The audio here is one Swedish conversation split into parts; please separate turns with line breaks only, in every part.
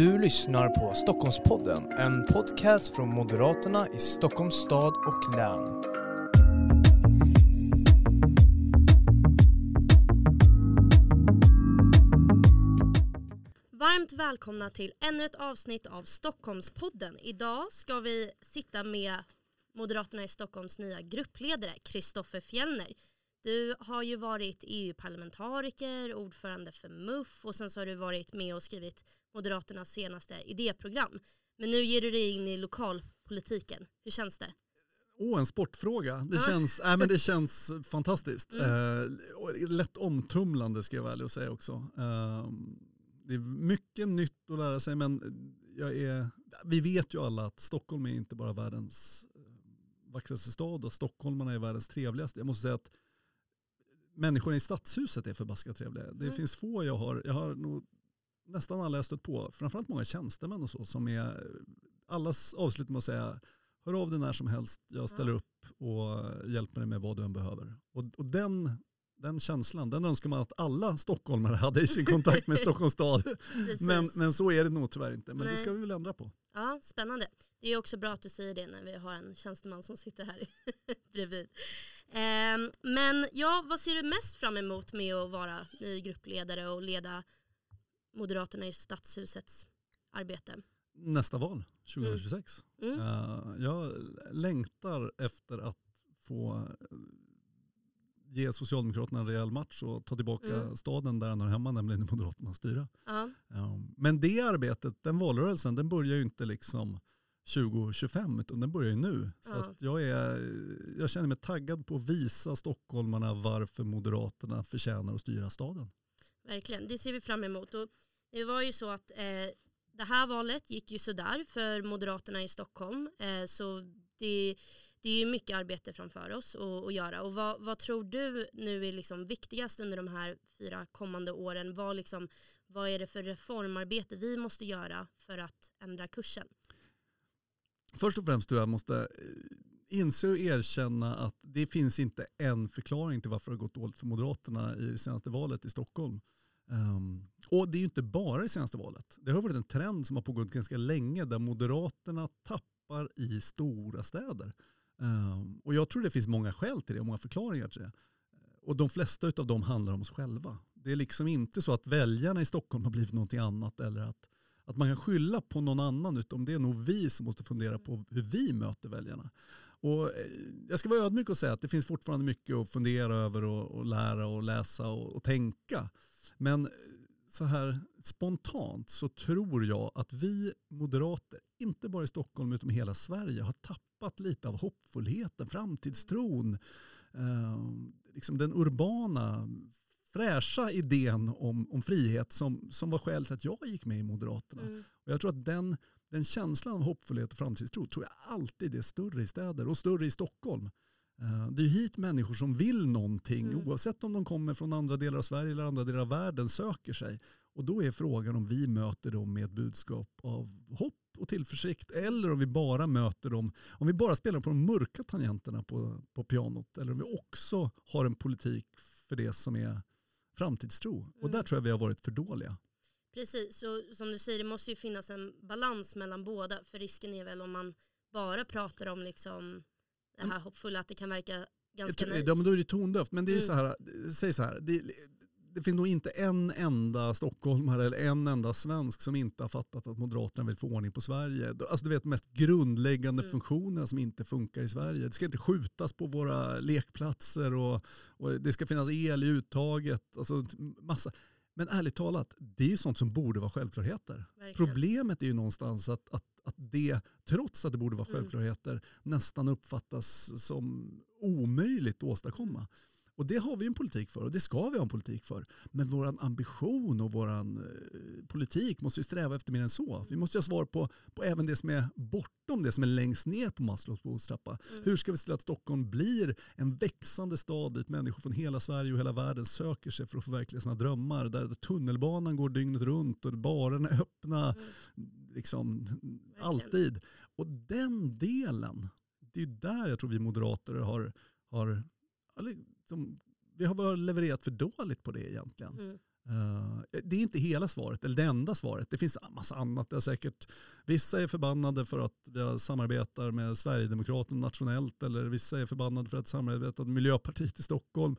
Du lyssnar på Stockholmspodden, en podcast från Moderaterna i Stockholms stad och län.
Varmt välkomna till ännu ett avsnitt av Stockholmspodden. Idag ska vi sitta med Moderaterna i Stockholms nya gruppledare Kristoffer Fjellner. Du har ju varit EU-parlamentariker, ordförande för MUF och sen så har du varit med och skrivit Moderaternas senaste idéprogram. Men nu ger du dig in i lokalpolitiken. Hur känns det?
Åh, oh, en sportfråga. Det, känns, äh, men det känns fantastiskt. Mm. Eh, lätt omtumlande ska jag väl och säga också. Eh, det är mycket nytt att lära sig men jag är, vi vet ju alla att Stockholm är inte bara världens eh, vackraste stad och stockholmarna är världens trevligaste. Jag måste säga att människorna i stadshuset är förbaskat trevliga. Det mm. finns få jag har, jag har nog nästan alla jag stött på, framförallt många tjänstemän och så, som är, allas avslutar med att säga, hör av dig när som helst, jag ställer upp och hjälper dig med vad du än behöver. Och, och den, den känslan, den önskar man att alla stockholmare hade i sin kontakt med Stockholms stad. men, men så är det nog tyvärr inte, men Nej. det ska vi väl ändra på.
Ja, spännande. Det är också bra att du säger det när vi har en tjänsteman som sitter här bredvid. Eh, men ja, vad ser du mest fram emot med att vara ny gruppledare och leda Moderaterna i Stadshusets arbete?
Nästa val, 2026. Mm. Mm. Uh, jag längtar efter att få ge Socialdemokraterna en rejäl match och ta tillbaka mm. staden där den hör hemma, nämligen Moderaternas styra. Uh -huh. um, men det arbetet, den valrörelsen, den börjar ju inte liksom 2025 utan den börjar ju nu. Så ja. jag, är, jag känner mig taggad på att visa stockholmarna varför Moderaterna förtjänar att styra staden.
Verkligen, det ser vi fram emot. Och det var ju så att eh, det här valet gick ju sådär för Moderaterna i Stockholm. Eh, så det, det är mycket arbete framför oss att, att göra. Och vad, vad, tror du nu är liksom viktigast under de här fyra kommande åren? Vad, liksom, vad är det för reformarbete vi måste göra för att ändra kursen?
Först och främst tror jag måste eh, inse och erkänna att det finns inte en förklaring till varför det har gått dåligt för Moderaterna i det senaste valet i Stockholm. Um, och det är ju inte bara det senaste valet. Det har varit en trend som har pågått ganska länge där Moderaterna tappar i stora städer. Um, och jag tror det finns många skäl till det och många förklaringar till det. Och de flesta av dem handlar om oss själva. Det är liksom inte så att väljarna i Stockholm har blivit någonting annat eller att att man kan skylla på någon annan utan det är nog vi som måste fundera på hur vi möter väljarna. Och eh, jag ska vara ödmjuk och säga att det finns fortfarande mycket att fundera över och, och lära och läsa och, och, tänka. Men eh, så här spontant så tror jag att vi moderater, inte bara i Stockholm utan i hela Sverige, har tappat lite av hoppfullheten, framtidstron, eh, liksom den urbana fräscha idén om, om frihet som, som var skälet till att jag gick med i Moderaterna. Mm. Och jag tror att den, den känslan av hoppfullhet och framtidstro tror jag alltid är större i städer och större i Stockholm. Uh, det är hit människor som vill någonting mm. oavsett om de kommer från andra delar av Sverige eller andra delar av världen söker sig. Och då är frågan om vi möter dem med ett budskap av hopp och tillförsikt eller om vi bara möter dem, om vi bara spelar på de mörka tangenterna på, på pianot eller om vi också har en politik för det som är framtidstro. Mm. Och där mm. tror jag vi har varit för dåliga.
Precis, så som du säger det måste ju finnas en balans mellan båda. För risken är väl om man bara pratar om liksom det här hoppfulla att det kan verka ganska naivt.
Ja men då är det tondövt. Men det är ju mm. så här, säg så här, det, det finns nog inte en enda stockholmare eller en enda svensk som inte har fattat att Moderaterna vill få ordning på Sverige. Alltså du vet de mest grundläggande mm. funktionerna som inte funkar i Sverige. Det ska inte skjutas på våra lekplatser och, och det ska finnas el i uttaget. Alltså massa. Men ärligt talat, det är ju sånt som borde vara självklarheter. Verkligen. Problemet är ju någonstans att, att, att det, trots att det borde vara mm. självklarheter, mm. nästan uppfattas som omöjligt att åstadkomma. Och det har vi en politik för och det ska vi ha en politik för. Men vår ambition och vår eh, politik måste ju sträva efter mer än så. Vi måste ha svar på, på även det som är bortom det som är längst ner på Maslows behovstrappa. Mm. Hur ska vi se till att Stockholm blir en växande stad dit människor från hela Sverige och hela världen söker sig för att förverkliga sina drömmar. Där tunnelbanan går dygnet runt och barerna är öppna. Mm. Liksom, alltid. Och den delen, det är där jag tror vi moderater har, har som, vi har levererat för dåligt på det egentligen. Mm. Uh, det är inte hela svaret, eller det enda svaret. Det finns en massa annat. Det är säkert, vissa är förbannade för att vi samarbetar med Sverigedemokraterna nationellt eller vissa är förbannade för att samarbeta med Miljöpartiet i Stockholm.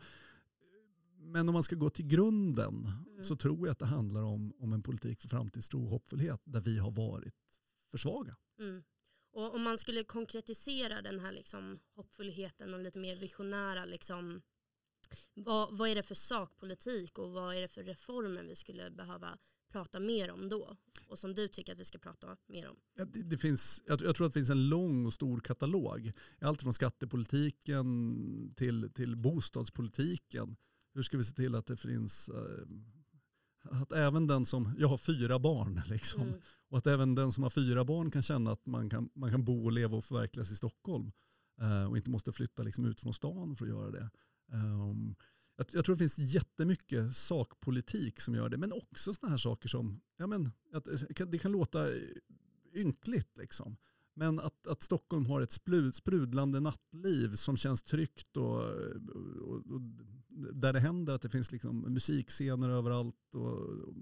Men om man ska gå till grunden mm. så tror jag att det handlar om, om en politik för framtidstro och hoppfullhet där vi har varit för svaga.
Mm. Och om man skulle konkretisera den här liksom hoppfullheten och lite mer visionära, liksom, vad, vad är det för sakpolitik och vad är det för reformer vi skulle behöva prata mer om då? Och som du tycker att vi ska prata mer om?
Ja, det, det, finns, jag, jag, tror att det finns en lång och stor katalog. Allt från skattepolitiken till, till bostadspolitiken. Hur ska vi se till att det finns eh, att även den som, jag har fyra barn, liksom, mm. och att även den som har fyra barn kan känna att man kan, man kan bo och leva och förverkligas i Stockholm. Uh, och inte måste flytta liksom ut från stan för att göra det. Um, jag, jag, tror det finns jättemycket sakpolitik som gör det, men också sådana här saker som, ja men, att, det kan låta ynkligt liksom. Men att, att Stockholm har ett sprudlande nattliv som känns tryggt och, och, och där det händer att det finns liksom musikscener överallt. Och, och,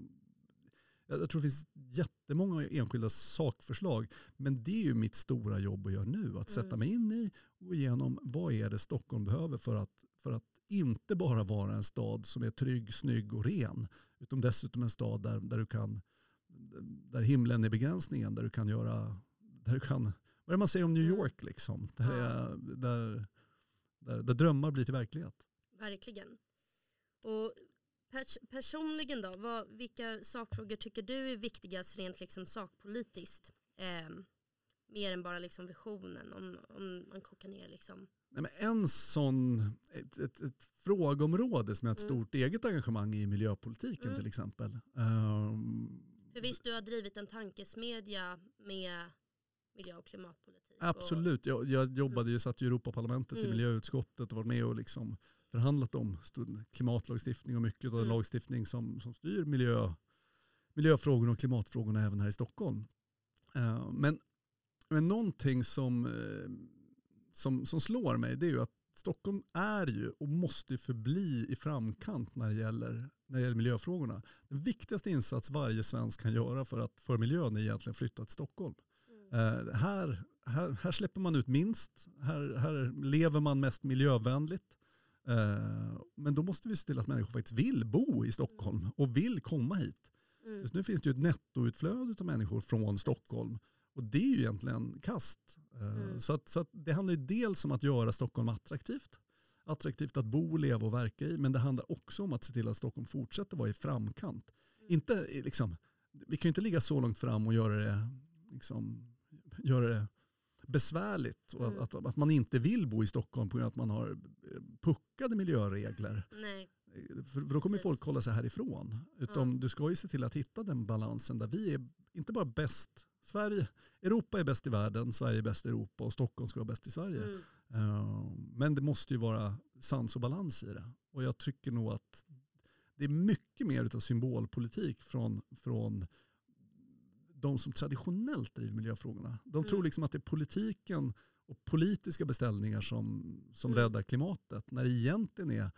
jag tror det finns jättemånga enskilda sakförslag. Men det är ju mitt stora jobb att göra nu. Att sätta mm. mig in i och igenom vad är det Stockholm behöver för att, för att inte bara vara en stad som är trygg, snygg och ren. Utan dessutom en stad där, där du kan där himlen är begränsningen, där du kan göra, där du kan, vad är det man säger om New mm. York liksom? Där, är, där, där, där drömmar blir till verklighet.
Verkligen. Och pers personligen då, vad, vilka sakfrågor tycker du är viktigast rent liksom sakpolitiskt? Eh, mer än bara liksom visionen om, om man kokar ner liksom.
Nej, men en sån, ett, ett, ett frågeområde som jag har ett mm. stort eget engagemang i miljöpolitiken mm. till exempel. Um,
För visst, du har drivit en tankesmedja med miljö och klimatpolitik.
Absolut, jag, jag jobbade mm. satt i Europaparlamentet mm. i miljöutskottet och var med och liksom förhandlat om klimatlagstiftning och mycket av mm. lagstiftning som, som styr miljö, miljöfrågorna och klimatfrågorna även här i Stockholm. Uh, men, men någonting som, uh, som, som slår mig det är ju att Stockholm är ju och måste förbli i framkant när det gäller, när det gäller miljöfrågorna. Den viktigaste insats varje svensk kan göra för, att, för miljön är egentligen att flytta till Stockholm. Mm. Uh, här, här, här släpper man ut minst, här, här lever man mest miljövänligt. Eh, men då måste vi se till att människor faktiskt vill bo i Stockholm och vill komma hit. Mm. Just nu finns det ju ett nettoutflöde av människor från Stockholm. Och det är ju egentligen kast. Eh, mm. Så, att, så att det handlar ju dels om att göra Stockholm attraktivt. Attraktivt att bo, leva och verka i. Men det handlar också om att se till att Stockholm fortsätter vara i framkant. Mm. Inte, liksom, vi kan ju inte ligga så långt fram och göra det, liksom, göra det besvärligt och mm. att, att, man inte vill bo i Stockholm på grund av att man har eh, puckade miljöregler.
Nej.
För, för då kommer Precis. folk hålla sig härifrån. Utan mm. du ska ju se till att hitta den balansen där vi är inte bara bäst, Sverige, Europa är bäst i världen, Sverige är bäst i Europa och Stockholm ska vara bäst i Sverige. Mm. Uh, men det måste ju vara sans och balans i det. Och jag tycker nog att det är mycket mer av symbolpolitik från, från de som traditionellt driver miljöfrågorna. De mm. tror liksom att det är politiken och politiska beställningar som, som mm. räddar klimatet. När det egentligen är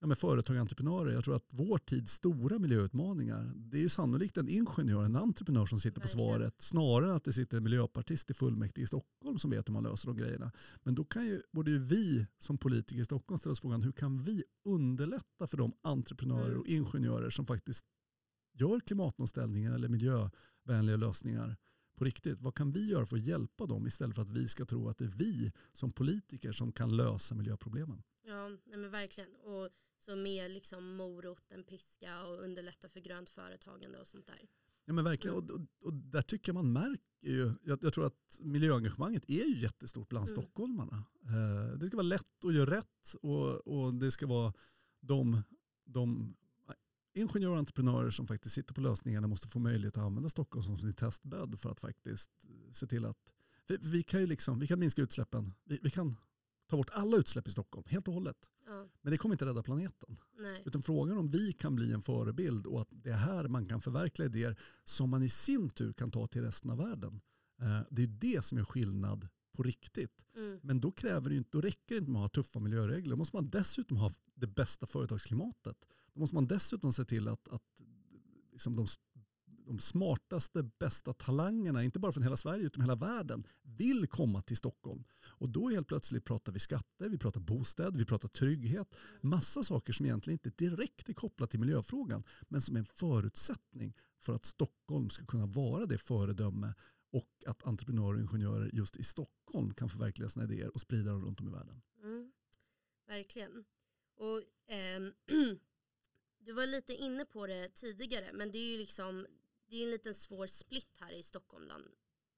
ja, med företag och entreprenörer. Jag tror att vår tids stora miljöutmaningar, det är sannolikt en ingenjör, en entreprenör som sitter på svaret, snarare att det sitter en miljöpartist i fullmäktige i Stockholm som vet hur man löser de grejerna. Men då kan ju, borde ju vi som politiker i Stockholm ställa oss frågan, hur kan vi underlätta för de entreprenörer mm. och ingenjörer som faktiskt gör klimatomställningen eller miljövänliga lösningar på riktigt. Vad kan vi göra för att hjälpa dem istället för att vi ska tro att det är vi som politiker som kan lösa miljöproblemen?
Ja, nej men verkligen. Och så mer liksom morot än piska och underlätta för grönt företagande och sånt där.
Ja men verkligen, och, och, och där tycker jag man märker ju, jag, jag, tror att miljöengagemanget är ju jättestort bland mm. stockholmarna. Eh, det ska vara lätt att göra rätt och, och det ska vara de, de ingenjörer och entreprenörer som faktiskt sitter på lösningarna måste få möjlighet att använda Stockholm som sin testbädd för att faktiskt se till att vi, vi kan, ju liksom, vi kan minska utsläppen. Vi, vi, kan ta bort alla utsläpp i Stockholm helt och hållet.
Ja.
Men det kommer inte rädda planeten.
Nej.
Utan frågan om vi kan bli en förebild och att det är här man kan förverkliga idéer som man i sin tur kan ta till resten av världen. Eh, det är det som är skillnad på riktigt.
Mm.
Men då, kräver det inte, då räcker det inte med att ha tuffa miljöregler. Då måste man dessutom ha det bästa företagsklimatet. Då då måste man dessutom se till att, att liksom de, de smartaste, bästa talangerna, inte bara från hela Sverige utan hela världen, vill komma till Stockholm. Och då helt plötsligt pratar vi skatter, vi pratar bostäder, vi pratar trygghet. Massa saker som egentligen inte direkt är kopplat till miljöfrågan, men som är en förutsättning för att Stockholm ska kunna vara det föredöme och att entreprenörer och ingenjörer just i Stockholm kan förverkliga sina idéer och sprida dem runt om i världen.
Mm, verkligen. Och, eh, du var lite inne på det tidigare men det är ju liksom det är en liten svår split här i Stockholm.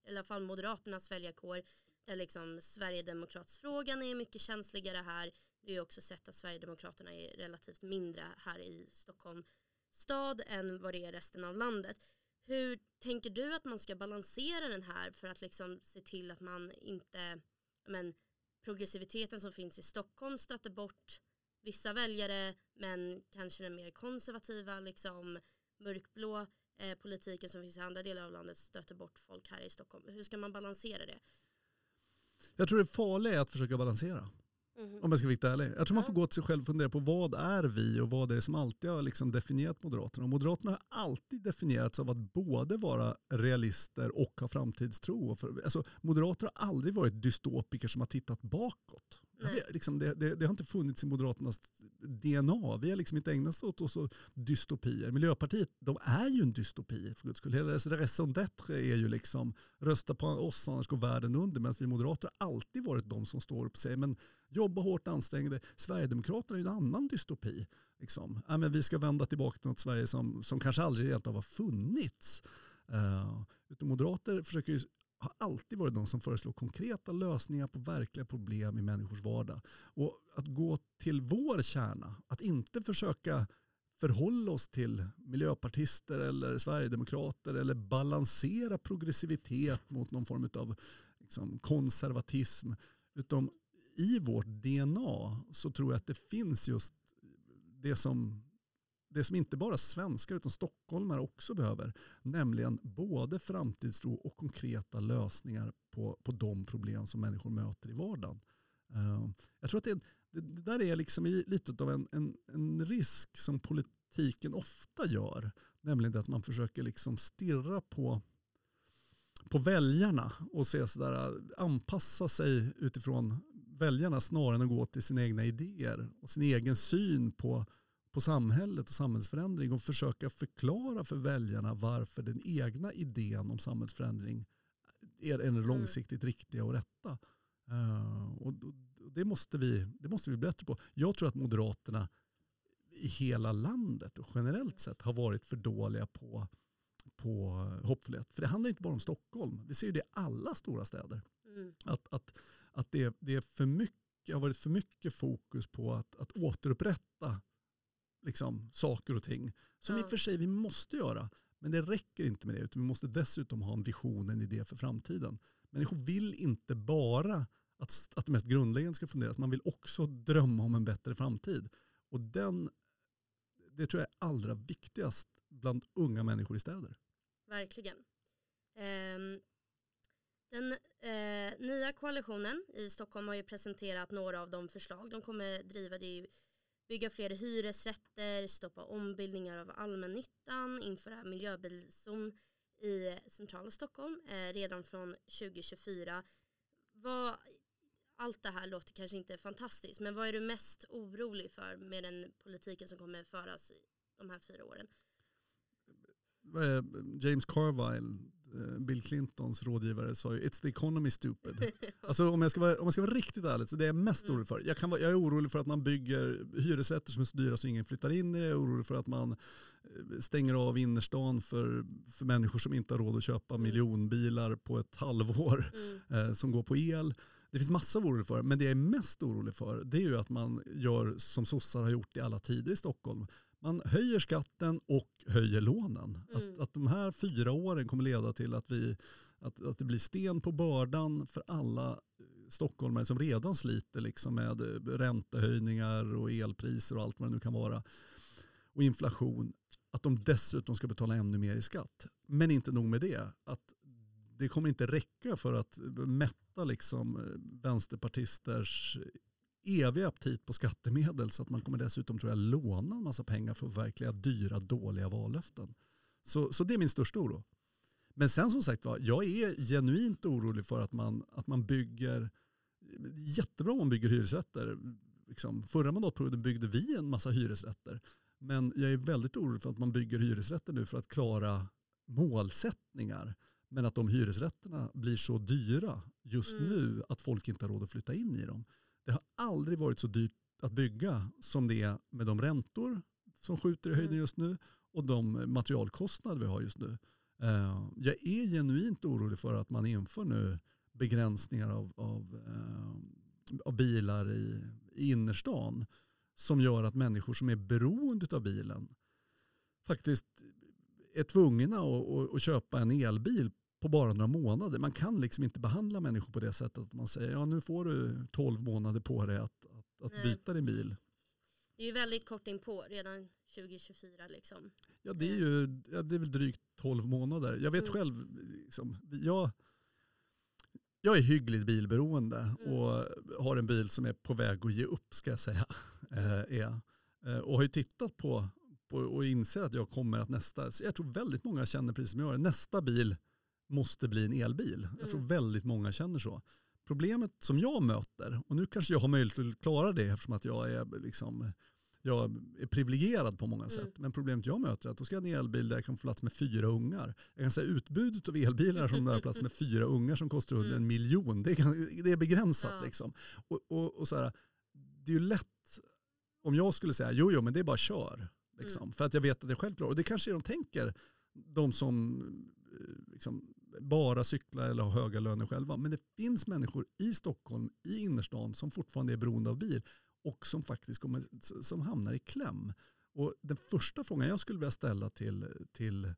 I alla fall Moderaternas väljarkår där liksom Sverigedemokratsfrågan är mycket känsligare här. Vi har också sett att Sverigedemokraterna är relativt mindre här i Stockholm stad än vad det är resten av landet. Hur tänker du att man ska balansera den här för att liksom se till att man inte, men progressiviteten som finns i Stockholm stöter bort vissa väljare men kanske den mer konservativa, liksom mörkblå eh, politiken som finns i andra delar av landet stöter bort folk här i Stockholm. Hur ska man balansera det?
Jag tror det farliga är att försöka balansera. Mm. Om jag ska vara riktigt ärlig. Jag tror man får gå till sig själv och fundera på vad är vi och vad är det som alltid har liksom definierat Moderaterna. Och Moderaterna har alltid definierats av att både vara realister och ha framtidstro. Alltså, Moderater har aldrig varit dystopiker som har tittat bakåt. Vi, liksom, det, det, det, har inte funnits i Moderaternas DNA. Vi har liksom inte ägnat oss åt dystopier. Miljöpartiet, de är ju en dystopi för guds skull. Hela deras raison d'être är ju liksom rösta på oss annars går världen under. Medan vi moderater har alltid varit de som står upp och säger men jobba hårt, ansträng dig. Sverigedemokraterna är ju en annan dystopi. Liksom. Ja, men vi ska vända tillbaka till något Sverige som, som kanske aldrig egentligen har funnits. Uh, utan moderater försöker ju har alltid varit de som föreslår konkreta lösningar på verkliga problem i människors vardag. Och att gå till vår kärna, att inte försöka förhålla oss till miljöpartister eller sverigedemokrater eller balansera progressivitet mot någon form av liksom, konservatism. Utan i vårt DNA så tror jag att det finns just det som det som inte bara svenskar utan stockholmare också behöver, nämligen både framtidstro och konkreta lösningar på, på de problem som människor möter i vardagen. Eh, jag tror att det, det, det där är liksom i, lite av en, en, en, risk som politiken ofta gör, nämligen att man försöker liksom stirra på på väljarna och se sådär, anpassa sig utifrån väljarna snarare än att gå till sina egna idéer och sin egen syn på på samhället och samhällsförändring och försöka förklara för väljarna varför den egna idén om samhällsförändring är den mm. långsiktigt riktiga och rätta. Uh, och det måste, vi, det måste vi bli bättre på. Jag tror att Moderaterna i hela landet och generellt sett har varit för dåliga på, på hoppfullhet. För det handlar inte bara om Stockholm. Vi ser det i alla stora städer. Mm. Att, att, att det, det är för mycket, har varit för mycket fokus på att, att återupprätta liksom, saker och ting. Som ja. i och för sig vi måste göra. Men det räcker inte med det. Utan vi måste dessutom ha en vision, en idé för framtiden. Människor vill inte bara att, att det mest grundläggande ska funderas. Man vill också drömma om en bättre framtid. Och den, det tror jag är allra viktigast bland unga människor i städer.
Verkligen. Um, den eh, nya koalitionen i Stockholm har ju presenterat några av de förslag de kommer driva. Det är bygga fler hyresrätter, stoppa ombildningar av allmännyttan, införa miljöbilzon i eh, centrala Stockholm eh, redan från 2024. Vad, allt det här låter kanske inte fantastiskt men vad är du mest orolig för med den politiken som kommer föras i de här fyra åren?
Eh, James Carville, Bill Clintons rådgivare sa ju “It's the economy stupid”. alltså om jag, ska vara, om jag ska vara riktigt ärlig så det är jag mest mm. orolig för. Jag, kan vara, jag är orolig för att man bygger hyresrätter som är så dyra så ingen flyttar in i det. Jag är orolig för att man eh, stänger av innerstan för, för människor som inte har råd att köpa mm. miljonbilar på ett halvår mm. eh, som går på el. Det finns massa att orolig för, men det jag är mest orolig för det är ju att man gör som sossar har gjort i alla tider i Stockholm man höjer skatten och höjer lånen. Mm. Att, att de här fyra åren kommer leda till att, vi, att, att det blir sten på bördan för alla eh, stockholmare som redan sliter liksom med eh, räntehöjningar och elpriser och allt vad det nu kan vara. Och inflation. Att de dessutom ska betala ännu mer i skatt. Men inte nog med det. Att det kommer inte räcka för att mätta liksom eh, vänsterpartisters evig aptit på skattemedel så att man kommer dessutom tror jag låna en massa pengar för att förverkliga dyra, dåliga vallöften. Så, så det är min största oro. Men sen som sagt var, jag är genuint orolig för att man, att man bygger, jättebra om man bygger hyresrätter. Liksom, förra mandatperioden byggde vi en massa hyresrätter. Men jag är väldigt orolig för att man bygger hyresrätter nu för att klara målsättningar. Men att de hyresrätterna blir så dyra just
Mm.
nu att folk inte har råd att flytta in i dem. Det har aldrig varit så dyrt att bygga som det är med de räntor som skjuter i höjden
Mm.
just nu och de materialkostnader vi har just nu. Eh, Jag är genuint orolig för att man inför nu begränsningar av, av, eh, av bilar i, i innerstan som gör att människor som är beroende av bilen faktiskt är tvungna att, att, att köpa en elbil på bara några månader. Man kan liksom inte behandla människor på det sättet att man säger ja nu får du 12 månader på dig att, att, att
Nej.
byta din bil.
Det är ju väldigt kort in på redan 2024 liksom.
Ja det är ju ja, det är väl drygt 12 månader. Jag vet
Mm.
själv, liksom, jag, jag är hyggligt bilberoende
Mm.
och har en bil som är på väg att ge upp ska jag säga. Eh, är. Eh, Och har ju tittat på, på och inser att jag kommer att nästa, så jag tror väldigt många känner precis som jag nästa bil måste bli en elbil. Jag tror
Mm.
väldigt många känner så. Problemet som jag möter, och nu kanske jag har möjlighet att klara det eftersom att jag är, liksom, jag är privilegierad på många sätt. Men problemet jag möter är att då ska jag ha en elbil där jag kan få plats med fyra ungar. Jag kan säga utbudet av elbilar som har plats med fyra ungar som kostar under en miljon. Det är, det är begränsat.
Ja.
Liksom. Och, och, och så här, det är ju lätt om jag skulle säga jo, jo men det är bara kör. Liksom, För att jag vet att jag själv klarar Och det kanske är de tänker, de som eh, liksom, bara cyklar eller har höga löner själva. Men det finns människor i Stockholm, i innerstan, som fortfarande är beroende av bil och som faktiskt kommer, som hamnar i kläm. Och den första frågan jag skulle vilja ställa till, till,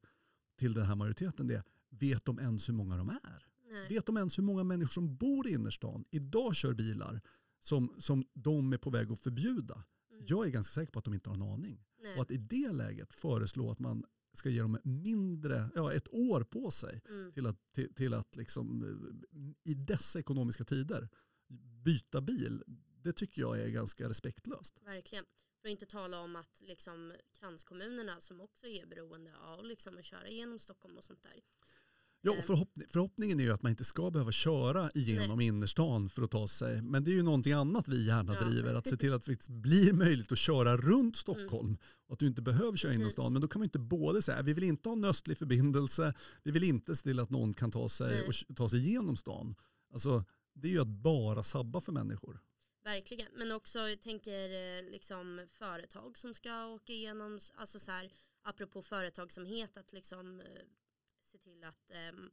till den här majoriteten är, vet de ens hur många de är?
Nej.
Vet de ens hur många människor som bor i innerstan idag kör bilar som, som de är på väg att förbjuda?
Mm.
Jag är ganska säker på att de inte har en aning.
Nej.
Och att i det läget föreslå att man ska ge dem mindre, ja, ett år på sig
Mm.
till att, till, till att liksom, eh, i dessa ekonomiska tider byta bil, det tycker jag är ganska respektlöst.
Verkligen. För att inte tala om att liksom, kranskommunerna som också är beroende av liksom, att köra igenom Stockholm och sånt där.
Ja, och förhoppning, förhoppningen är ju att man inte ska behöva köra igenom innerstan för att ta sig. Men det är ju någonting annat vi gärna
Ja.
driver. Att se till att det blir möjligt att köra runt Stockholm. Och att du inte behöver köra inom stan. Men då kan man inte både säga vi vill inte ha en östlig förbindelse. Vi vill inte se till att någon kan ta sig,
Nej.
och ta sig igenom stan. Alltså, det är ju att bara sabba för människor.
Verkligen, men också jag tänker eh, liksom företag som ska åka igenom, alltså så här, apropå företagsamhet, att liksom eh, till att ehm,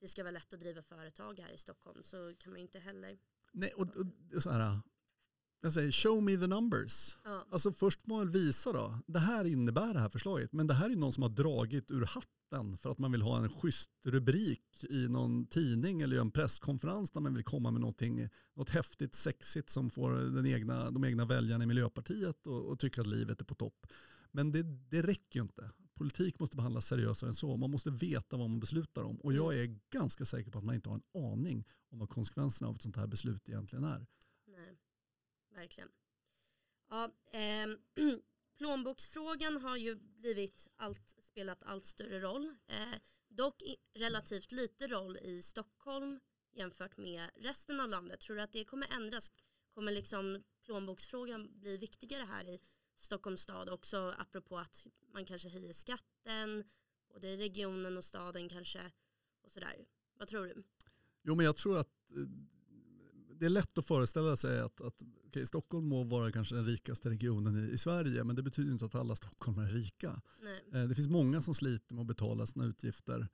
det ska vara lätt att driva företag här i Stockholm så kan man ju inte heller.
Nej, och, och, så här, jag säger show me the numbers.
Ja,
Alltså först må man visa då, det här innebär det här förslaget, men det här är någon som har dragit ur hatten för att man vill ha en schysst rubrik i någon tidning eller en presskonferens där man vill komma med någonting, något häftigt, sexigt som får den egna, de egna väljarna i Miljöpartiet och, och tycker att livet är på topp. Men det, det räcker ju inte. Politik måste behandlas seriösare än så. Man måste veta vad man beslutar om. Och jag är ganska säker på att man inte har en aning om vad konsekvenserna av ett sånt här beslut egentligen är.
nej, verkligen. Ja, ehm, plånboksfrågan har ju blivit allt, spelat allt större roll. Eh, dock i, relativt lite roll i Stockholm jämfört med resten av landet. Tror du att det kommer ändras? Kommer liksom plånboksfrågan bli viktigare här i Stockholms stad också apropå att man kanske höjer skatten både i regionen och staden kanske och sådär. Vad tror du?
Jo men jag tror att eh, det är lätt att föreställa sig att, att okay, Stockholm må vara kanske den rikaste regionen i, i Sverige men det betyder inte att alla stockholmare är rika.
Nej.
Eh, det finns många som sliter med att betala sina utgifter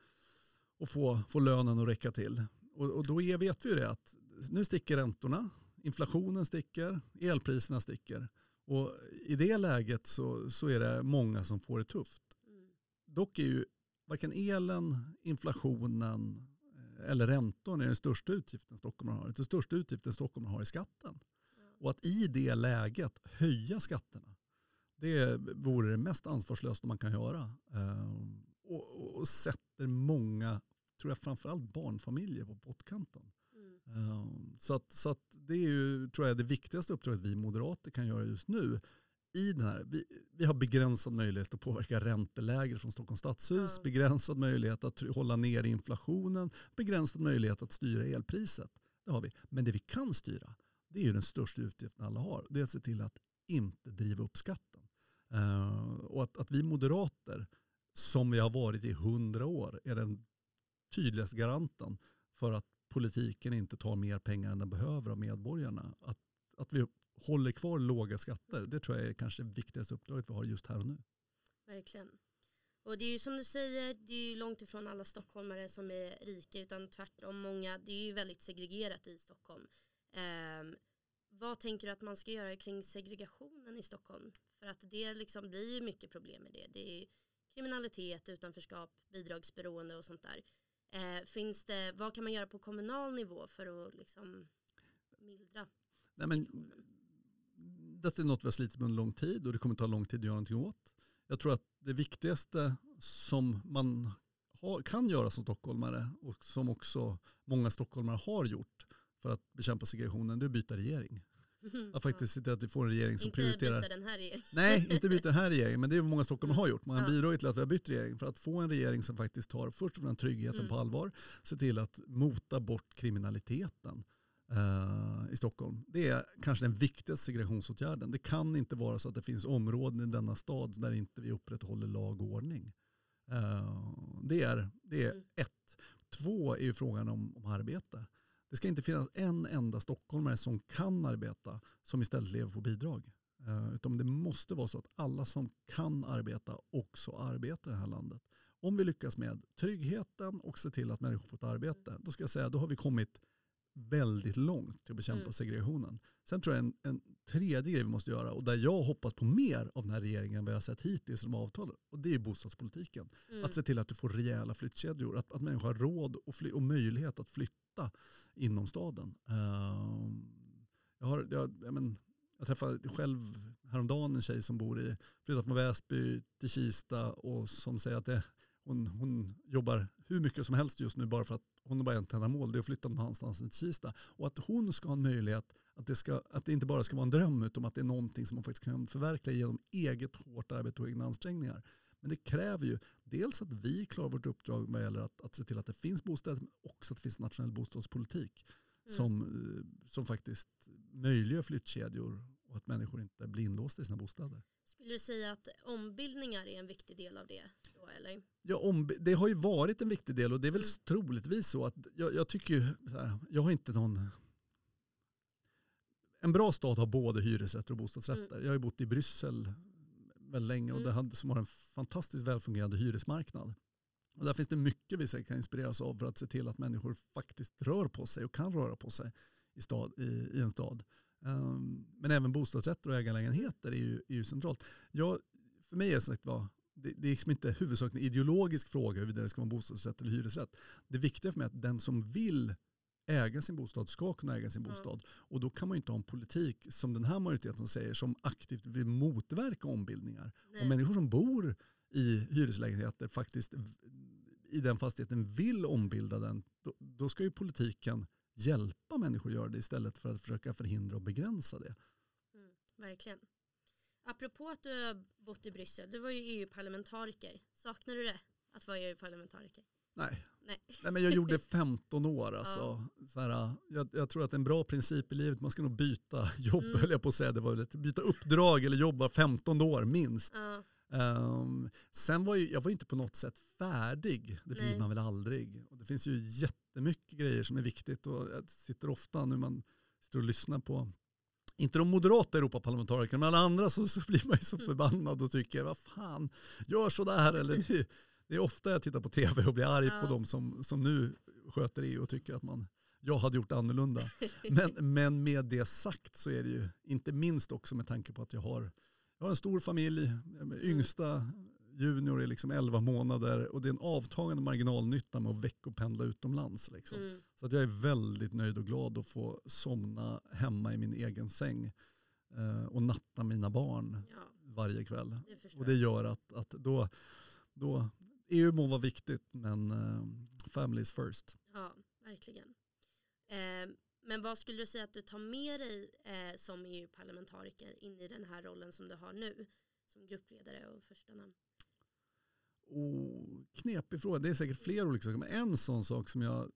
och få, få lönen att räcka till. Och, och då är, vet vi ju det att nu sticker räntorna, inflationen sticker, elpriserna sticker. Och i det läget så, så är det många som får det tufft.
Mm.
Dock är ju varken elen, inflationen eh, eller räntorna är den största utgiften Stockholm har. Den största utgiften Stockholm har är skatten. Och att i det läget höja skatterna, det vore det mest ansvarslösa man kan göra. Ehm, Och, och, och sätter många, tror jag framförallt barnfamiljer på pottkanten.
Mm.
Um, så att, så att det är ju, tror jag, det viktigaste uppdraget vi moderater kan göra just nu. I den här, vi, vi har begränsad möjlighet att påverka ränteläger från Stockholms stadshus,
Ja.
begränsad möjlighet att hålla ner inflationen, begränsad möjlighet att styra elpriset. Det har vi. Men det vi kan styra, det är ju den största utgiften alla har. Det är att se till att inte driva upp skatten. Eh, och att, att vi moderater, som vi har varit i hundra år, är den tydligaste garanten för att politiken inte tar mer pengar än den behöver av medborgarna. Att, att vi håller kvar låga skatter, det tror jag är kanske det viktigaste uppdraget vi har just här och nu.
Verkligen. Och det är ju som du säger, det är ju långt ifrån alla stockholmare som är rika utan tvärtom många, det är ju väldigt segregerat i Stockholm. Ehm, vad tänker du att man ska göra kring segregationen i Stockholm? För att det liksom blir ju mycket problem med det. Det är ju kriminalitet, utanförskap, bidragsberoende och sånt där. Eh, finns det, vad kan man göra på kommunal nivå för att liksom mildra
Nej, men, detta är något vi har slitit med under lång tid och det kommer ta lång tid att göra någonting åt. Jag tror att det viktigaste som man har, kan göra som stockholmare och som också många stockholmare har gjort för att bekämpa segregationen, det är att byta regering. Att faktiskt se till att vi får en regering som
Inte
prioriterar
byta den här regeringen.
Nej, inte byta den här regeringen, men det är vad många stockholmare har gjort. Man har
Ja.
bidragit till att vi har bytt regering för att få en regering som faktiskt tar först och främst tryggheten
Mm.
på allvar, se till att mota bort kriminaliteten eh, i Stockholm. Det är kanske den viktigaste segregationsåtgärden. Det kan inte vara så att det finns områden i denna stad där inte vi upprätthåller lag och ordning. Eh, det, är, det är
Mm.
ett. Två är ju frågan om, om arbete. Det ska inte finnas en enda stockholmare som kan arbeta som istället lever på bidrag. Eh, utan det måste vara så att alla som kan arbeta också arbetar i det här landet. Om vi lyckas med tryggheten och se till att människor får ett arbete, då ska jag säga då har vi kommit väldigt långt till att bekämpa
Mm.
segregationen. Sen tror jag en, en tredje grej vi måste göra och där jag hoppas på mer av den här regeringen än vad jag har sett hittills i de avtalen, och det är bostadspolitiken.
Mm.
Att se till att du får rejäla flyttkedjor, att, att människor har råd och, fly, och möjlighet att flytta inom staden. Ehm, jag, har, jag, jag, men, jag träffade själv häromdagen en tjej som bor i, flyttat från Väsby till Kista och som säger att det, hon, hon jobbar hur mycket som helst just nu bara för att hon har bara ett enda mål, det är att flytta någon annanstans än till Kista. Och att hon ska ha en möjlighet, att det, ska, att det inte bara ska vara en dröm utan att det är någonting som man faktiskt kan förverkliga genom eget hårt arbete och egna ansträngningar. Men det kräver ju dels att vi klarar vårt uppdrag vad gäller att, att se till att det finns bostäder, men också att det finns nationell bostadspolitik
Mm.
som, eh, som faktiskt möjliggör flyttkedjor och att människor inte blir inlåsta i sina bostäder.
Skulle du säga att ombildningar är en viktig del av det? Då, eller?
Ja, om, det har ju varit en viktig del och det är väl
Mm.
troligtvis så att jag, jag tycker ju här, jag har inte någon en bra stad har både hyresrätter och bostadsrätter. Jag har ju bott i Bryssel väldigt länge och
Mm.
det hade, som har en fantastiskt välfungerande hyresmarknad. Och där finns det mycket vi kan inspireras av för att se till att människor faktiskt rör på sig och kan röra på sig i, stad, i, i en stad. Um, men även bostadsrätter och ägarlägenheter är ju, är ju centralt. Jag, för mig är det, sagt, var, det, det är liksom inte huvudsakligen en ideologisk fråga huruvida det ska vara bostadsrätt eller hyresrätt. Det viktiga för mig är att den som vill äga sin bostad ska kunna äga sin
Ja.
bostad. Och då kan man ju inte ha en politik som den här majoriteten säger som aktivt vill motverka ombildningar.
Nej.
Om människor som bor i hyreslägenheter faktiskt i den fastigheten vill ombilda den, då, då ska ju politiken hjälpa människor att göra det istället för att försöka förhindra och begränsa det.
Mm, verkligen. Apropå att du har bott i Bryssel, du var ju EU-parlamentariker. Saknar du det? Att vara EU-parlamentariker?
Nej,
Nej.
Nej men jag gjorde 15 år alltså. Så här, jag, jag tror att en bra princip i livet, man ska nog byta jobb
Mm.
höll jag på att säga. Det var ett, byta uppdrag eller jobba 15 år minst.
Ja,
Ehm, sen var ju, jag var inte på något sätt färdig, det blir
Nej.
man väl aldrig. Och det finns ju jättemycket grejer som är viktigt och jag sitter ofta när man sitter och lyssnar på, inte de moderata Europaparlamentarikerna, men alla andra så, så blir man ju så
Mm.
förbannad och tycker, vad fan, gör sådär. Eller det, det är ofta jag tittar på tv och blir arg
Ja.
på de som, som nu sköter EU och tycker att man, jag hade gjort annorlunda. Men, men med det sagt så är det ju, inte minst också med tanke på att jag har, jag har en stor familj, yngsta junior är liksom 11 månader och det är en avtagande marginalnytta med att veckopendla utomlands. Liksom.
mm,
Så att jag är väldigt nöjd och glad att få somna hemma i min egen säng eh, och natta mina barn
ja,
varje kväll.
det
Och det gör att, att då, då, EU må vara viktigt men eh, is first.
Ja, verkligen. Eh, men vad skulle du säga att du tar med dig eh, som EU-parlamentariker in i den här rollen som du har nu? Som gruppledare och första namn.
Oh, knepig fråga, det är säkert fler olika saker. Men en sån sak som jag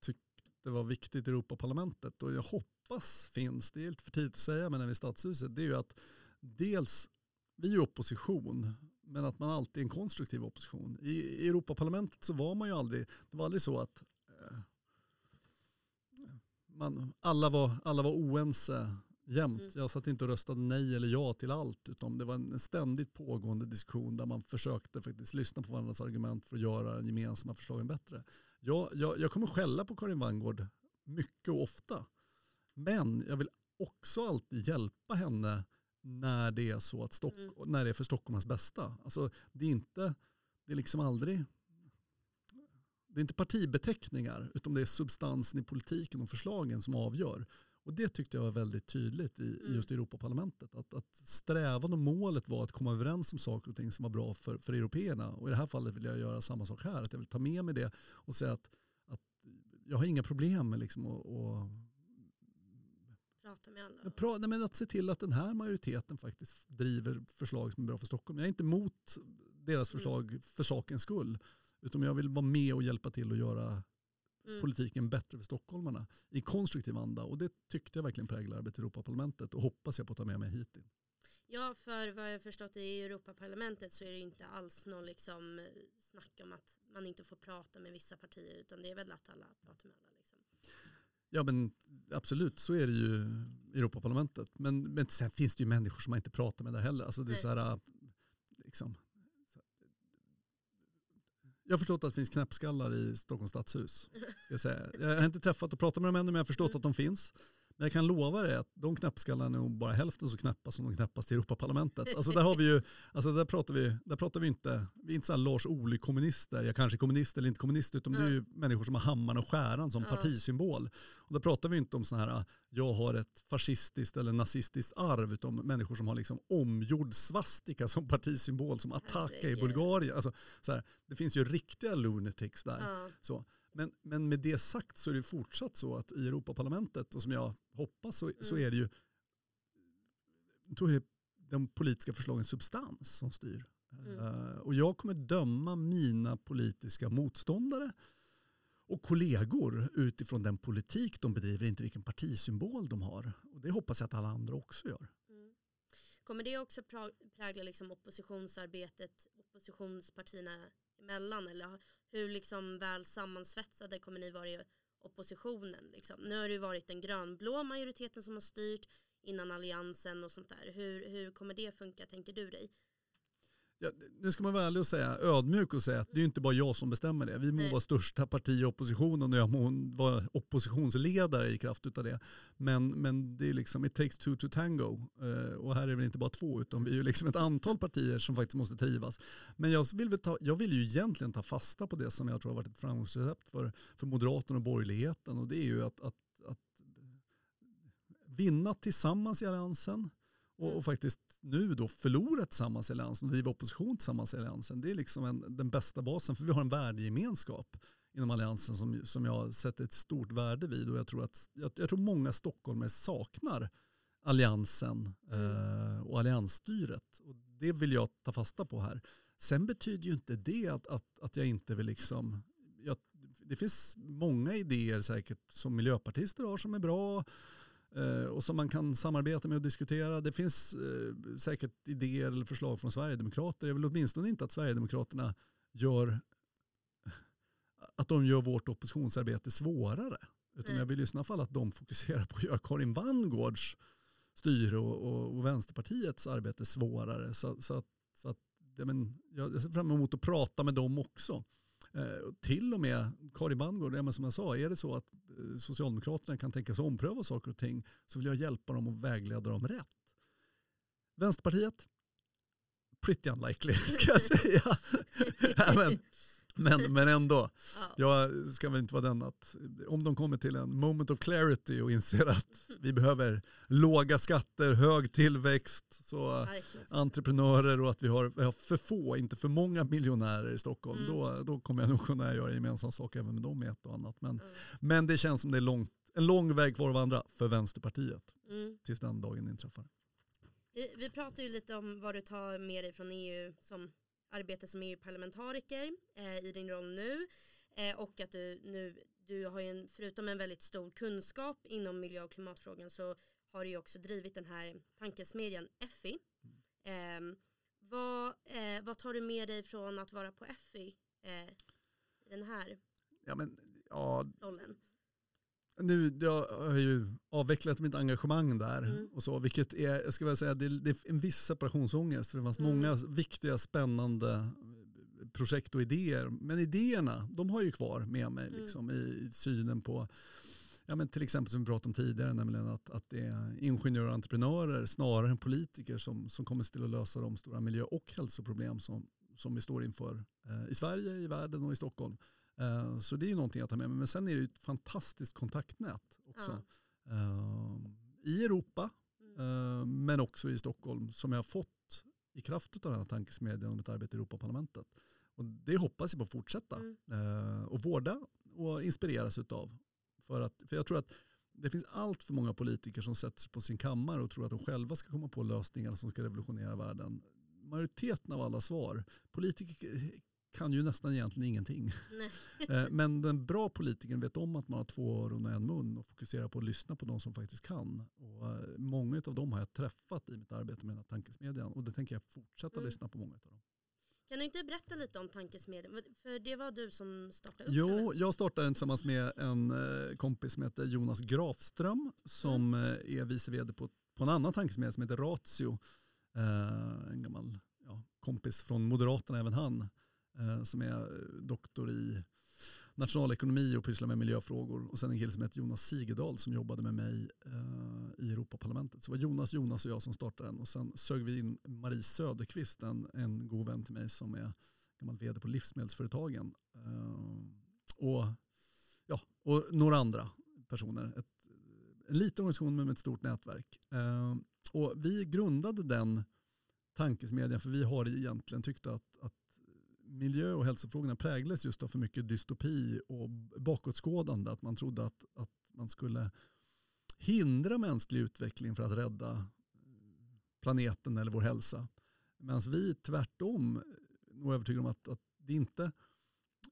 tyckte var viktigt i Europaparlamentet och jag hoppas finns, det är lite för tidigt att säga men även är i stadshuset, det är ju att dels, vi är opposition, men att man alltid är en konstruktiv opposition. I, i Europaparlamentet så var man ju aldrig, det var aldrig så att eh, man, alla, var, alla var oense jämt. Mm. Jag satt inte och röstade nej eller ja till allt, utan det var en ständigt pågående diskussion där man försökte faktiskt lyssna på varandras argument för att göra den gemensamma förslagen bättre. Jag, jag, jag kommer skälla på Karin Vangård mycket och ofta, men jag vill också alltid hjälpa henne när det är så att Stock, mm. när det är för Stockholms bästa. Alltså, det är inte, det är liksom aldrig, det är inte partibeteckningar, utan det är substansen i politiken och förslagen som avgör. Och det tyckte jag var väldigt tydligt i, mm. just Europaparlamentet. Att, att strävan och målet var att komma överens om saker och ting som var bra för, för européerna. Och i det här fallet vill jag göra samma sak här. Att jag vill ta med mig det och säga att, att jag har inga problem med liksom att, att
prata med alla.
Pra, nej, men att se till att den här majoriteten faktiskt driver förslag som är bra för Stockholm. Jag är inte emot deras mm. förslag mm. för sakens skull. Utan jag vill vara med och hjälpa till att göra mm. politiken bättre för stockholmarna i konstruktiv anda. Och det tyckte jag verkligen präglar arbetet i Europaparlamentet och hoppas jag på att ta med mig hit. In.
Ja, för vad jag förstått i Europaparlamentet så är det inte alls någon liksom snack om att man inte får prata med vissa partier utan det är väl att alla pratar med alla. Liksom.
Ja men absolut, så är det ju i Europaparlamentet. Men, men sen finns det ju människor som man inte pratar med där heller. Alltså det är så här, liksom, jag har förstått att det finns knäppskallar i Stockholms stadshus. Jag, jag har inte träffat och pratat med dem ännu men jag har förstått mm. att de finns. Men jag kan lova dig att de knäppskallarna är nog bara hälften så knäppa som de knäppas i Europaparlamentet. Alltså där har vi ju, alltså där pratar vi, där pratar vi inte, vi är inte så Lars Ohly-kommunister, jag kanske är kommunist eller inte kommunist, utan mm. det är ju människor som har hammaren och skäran som mm. partisymbol. Och där pratar vi inte om sådana här, jag har ett fascistiskt eller nazistiskt arv, utan människor som har liksom omgjord svastika som partisymbol, som Attaka i Bulgarien. Alltså, så här, det finns ju riktiga lunatics där. Mm. Så. Men, men med det sagt så är det fortsatt så att i Europaparlamentet, och som jag hoppas så, mm. så är det ju då är det de politiska förslagens substans som styr. Mm. Uh, och jag kommer döma mina politiska motståndare och kollegor utifrån den politik de bedriver, inte vilken partisymbol de har. Och det hoppas jag att alla andra också gör. Mm.
Kommer det också prägla liksom oppositionsarbetet, oppositionspartierna emellan? Eller hur liksom väl sammansvetsade kommer ni vara i oppositionen? Liksom? Nu har det ju varit den grönblå majoriteten som har styrt innan alliansen och sånt där. Hur, hur kommer det funka tänker du dig?
Ja, nu ska man vara ärlig och säga, ödmjuk och säga att det är inte bara jag som bestämmer det. Vi må Nej. vara största parti i oppositionen och jag må vara oppositionsledare i kraft av det. Men, men det är liksom, it takes two to tango. Uh, och här är det inte bara två, utan vi är ju liksom ett antal partier som faktiskt måste trivas. Men jag vill, ta, jag vill ju egentligen ta fasta på det som jag tror har varit ett framgångsrecept för, för Moderaterna och borgerligheten. Och det är ju att, att, att vinna tillsammans i alliansen och, och, faktiskt nu då förlora tillsammans i alliansen och driva opposition tillsammans i alliansen. Det är liksom en, den bästa basen för vi har en värdegemenskap inom alliansen som, som jag sätter ett stort värde vid och jag tror att jag, jag tror många stockholmare saknar alliansen eh, och alliansstyret. Och det vill jag ta fasta på här. Sen betyder ju inte det att, att, att jag inte vill liksom, jag, det finns många idéer säkert som miljöpartister har som är bra och som man kan samarbeta med och diskutera. Det finns eh, säkert idéer eller förslag från Sverigedemokrater. Jag vill åtminstone inte att Sverigedemokraterna gör att de gör vårt oppositionsarbete svårare. Utan mm. jag vill i sådana fall att de fokuserar på att göra Karin Vangårds styre och, och, och Vänsterpartiets arbete svårare. Så, så att, så att men, jag ser fram emot att prata med dem också. Eh, till och med Karin Bandgård, som jag sa, är det så att eh, Socialdemokraterna kan tänka sig ompröva saker och ting så vill jag hjälpa dem och vägleda dem rätt. Vänsterpartiet, pretty unlikely ska jag säga. men, men, men ändå, jag ska väl inte vara den att om de kommer till en moment of clarity och inser att vi behöver låga skatter, hög tillväxt, så entreprenörer och att vi har, vi har för få, inte för många miljonärer i Stockholm, mm. då, då kommer jag nog kunna göra gemensam sak även med dem i ett och annat. Men, mm. men det känns som det är långt, en lång väg kvar att vandra för Vänsterpartiet
Mm.
tills den dagen inträffar.
Vi, vi pratar ju lite om vad du tar med dig från EU som arbete som EU-parlamentariker eh, i din roll nu. Eh, och att du nu, du har ju en, förutom en väldigt stor kunskap inom miljö och klimatfrågan så har du ju också drivit den här tankesmedjan EFI. Eh, vad, eh, vad tar du med dig från att vara på EFI eh, i den här
Ja, men, ja,
rollen?
Nu, jag har ju avvecklat mitt engagemang där.
Mm.
Och så, vilket är, jag ska väl säga, det, det är en viss separationsångest. Det fanns
Mm.
många viktiga, spännande projekt och idéer. Men idéerna, de har ju kvar med mig
Mm.
liksom, i, i synen på Ja, men till exempel som vi pratade om tidigare, nämligen att, att det är ingenjörer och entreprenörer snarare än politiker som, som kommer till att lösa de stora miljö och hälsoproblem som, som vi står inför eh, i Sverige, i världen och i Stockholm. Eh, så det är ju någonting jag tar med mig. Men sen är det ju ett fantastiskt kontaktnät också. Eh, I Europa,
Mm.
eh, men också i Stockholm, som jag har fått i kraft av den här tankesmedjan om ett arbete i Europaparlamentet. Och det hoppas jag på att fortsätta
Mm.
och vårda och inspireras utav. För, att, för jag tror att det finns allt för många politiker som sätter sig på sin kammare och tror att de själva ska komma på lösningar som ska revolutionera världen. Majoriteten av alla svar, politiker kan ju nästan egentligen ingenting. Eh, Men den bra politikern vet om att man har två öron och en mun och fokuserar på att lyssna på de som faktiskt kan. Och eh, många av dem har jag träffat i mitt arbete med den här tankesmedjan och det tänker jag fortsätta
Mm.
lyssna på många av dem.
Kan du inte berätta lite om tankesmedjan? För det var du som startade upp
Jo,
den.
jag startade den tillsammans med en eh, kompis som heter Jonas Grafström som
Mm.
är vice vd på, på en annan tankesmedja som heter Ratio. En gammal ja, kompis från Moderaterna, även han, Eh, som är eh, doktor i nationalekonomi och pysslar med miljöfrågor. Och sen en kille som heter Jonas Sigedal som jobbade med mig eh, i Europaparlamentet. Så det var Jonas, Jonas och jag som startade den. Och sen sög vi in Marie Söderqvist, en, en god vän till mig som är gammal vd på Livsmedelsföretagen. Eh, och, ja, och några andra personer. Ett, en liten organisation men med ett stort nätverk. Eh, och vi grundade den tankesmedjan för vi har egentligen tyckt att, att miljö och hälsofrågorna präglades just av för mycket dystopi och bakåtskådande. Att man trodde att, att man skulle hindra mänsklig utveckling för att rädda planeten eller vår hälsa. Medan vi tvärtom är nog övertygade om att, att det inte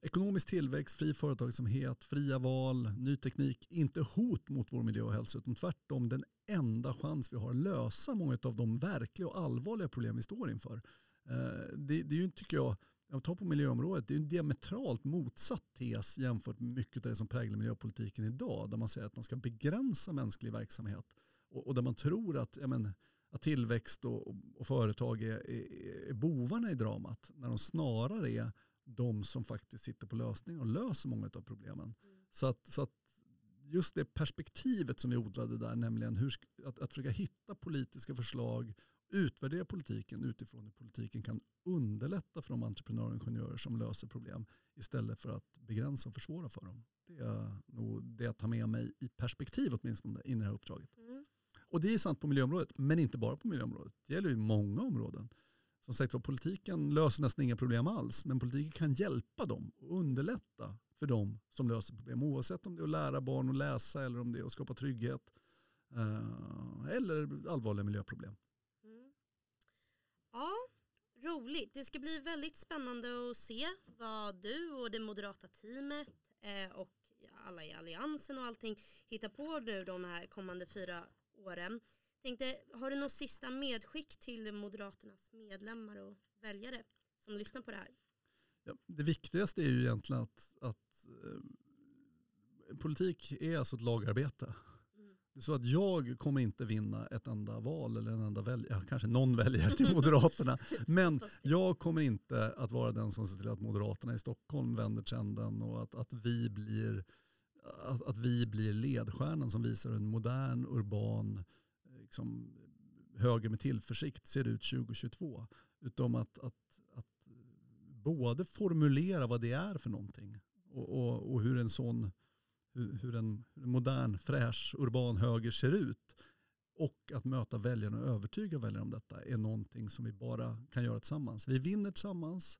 ekonomisk tillväxt, fri företagsamhet, fria val, ny teknik, inte hot mot vår miljö och hälsa, utan tvärtom den enda chans vi har att lösa många av de verkliga och allvarliga problem vi står inför. Eh, det, det är ju, tycker jag, jag tar på miljöområdet, det är en diametralt motsatt tes jämfört med mycket av det som präglar miljöpolitiken idag, där man säger att man ska begränsa mänsklig verksamhet och, och där man tror att, ja, men, att tillväxt och, och företag är, är, är bovarna i dramat, när de snarare är de som faktiskt sitter på lösningar och löser många av problemen. Så, att, så att just det perspektivet som vi odlade där, nämligen hur, att, att försöka hitta politiska förslag, utvärdera politiken utifrån hur politiken kan underlätta för de entreprenörer och ingenjörer som löser problem istället för att begränsa och försvåra för dem. Det är nog det jag tar med mig i perspektiv åtminstone in i det här uppdraget.
Mm.
Och det är sant på miljöområdet, men inte bara på miljöområdet. Det gäller ju många områden. Som sagt var, politiken löser nästan inga problem alls, men politiken kan hjälpa dem och underlätta för dem som löser problem. Oavsett om det är att lära barn att läsa eller om det är att skapa trygghet eh, eller allvarliga miljöproblem.
Roligt. Det ska bli väldigt spännande att se vad du och det moderata teamet eh, och alla i alliansen och allting hittar på nu de här kommande fyra åren. Tänkte, har du något sista medskick till Moderaternas medlemmar och väljare som lyssnar på det här?
Ja, det viktigaste är ju egentligen att, att eh, politik är alltså ett lagarbete. Det är så att jag kommer inte vinna ett enda val eller en enda väljare, ja, kanske någon väljare till Moderaterna. Men jag kommer inte att vara den som ser till att Moderaterna i Stockholm vänder trenden och att, att, vi, blir, att, att vi blir ledstjärnan som visar en modern, urban, liksom, höger med tillförsikt ser ut 2022. Utom att, att, att både formulera vad det är för någonting och, och, och hur en sån hur, hur en modern, fräsch, urban höger ser ut och att möta väljarna och övertyga väljarna om detta är någonting som vi bara kan göra tillsammans. Vi vinner tillsammans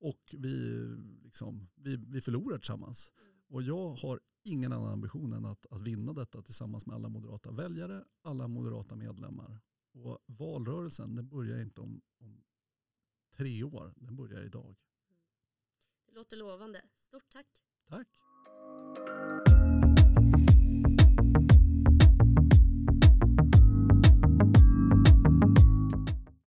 och vi, liksom, vi, vi förlorar tillsammans. Och jag har ingen annan ambition än att, att vinna detta tillsammans med alla moderata väljare, alla moderata medlemmar. Och valrörelsen den börjar inte om, om tre år, den börjar idag.
Det låter lovande. Stort tack.
Tack.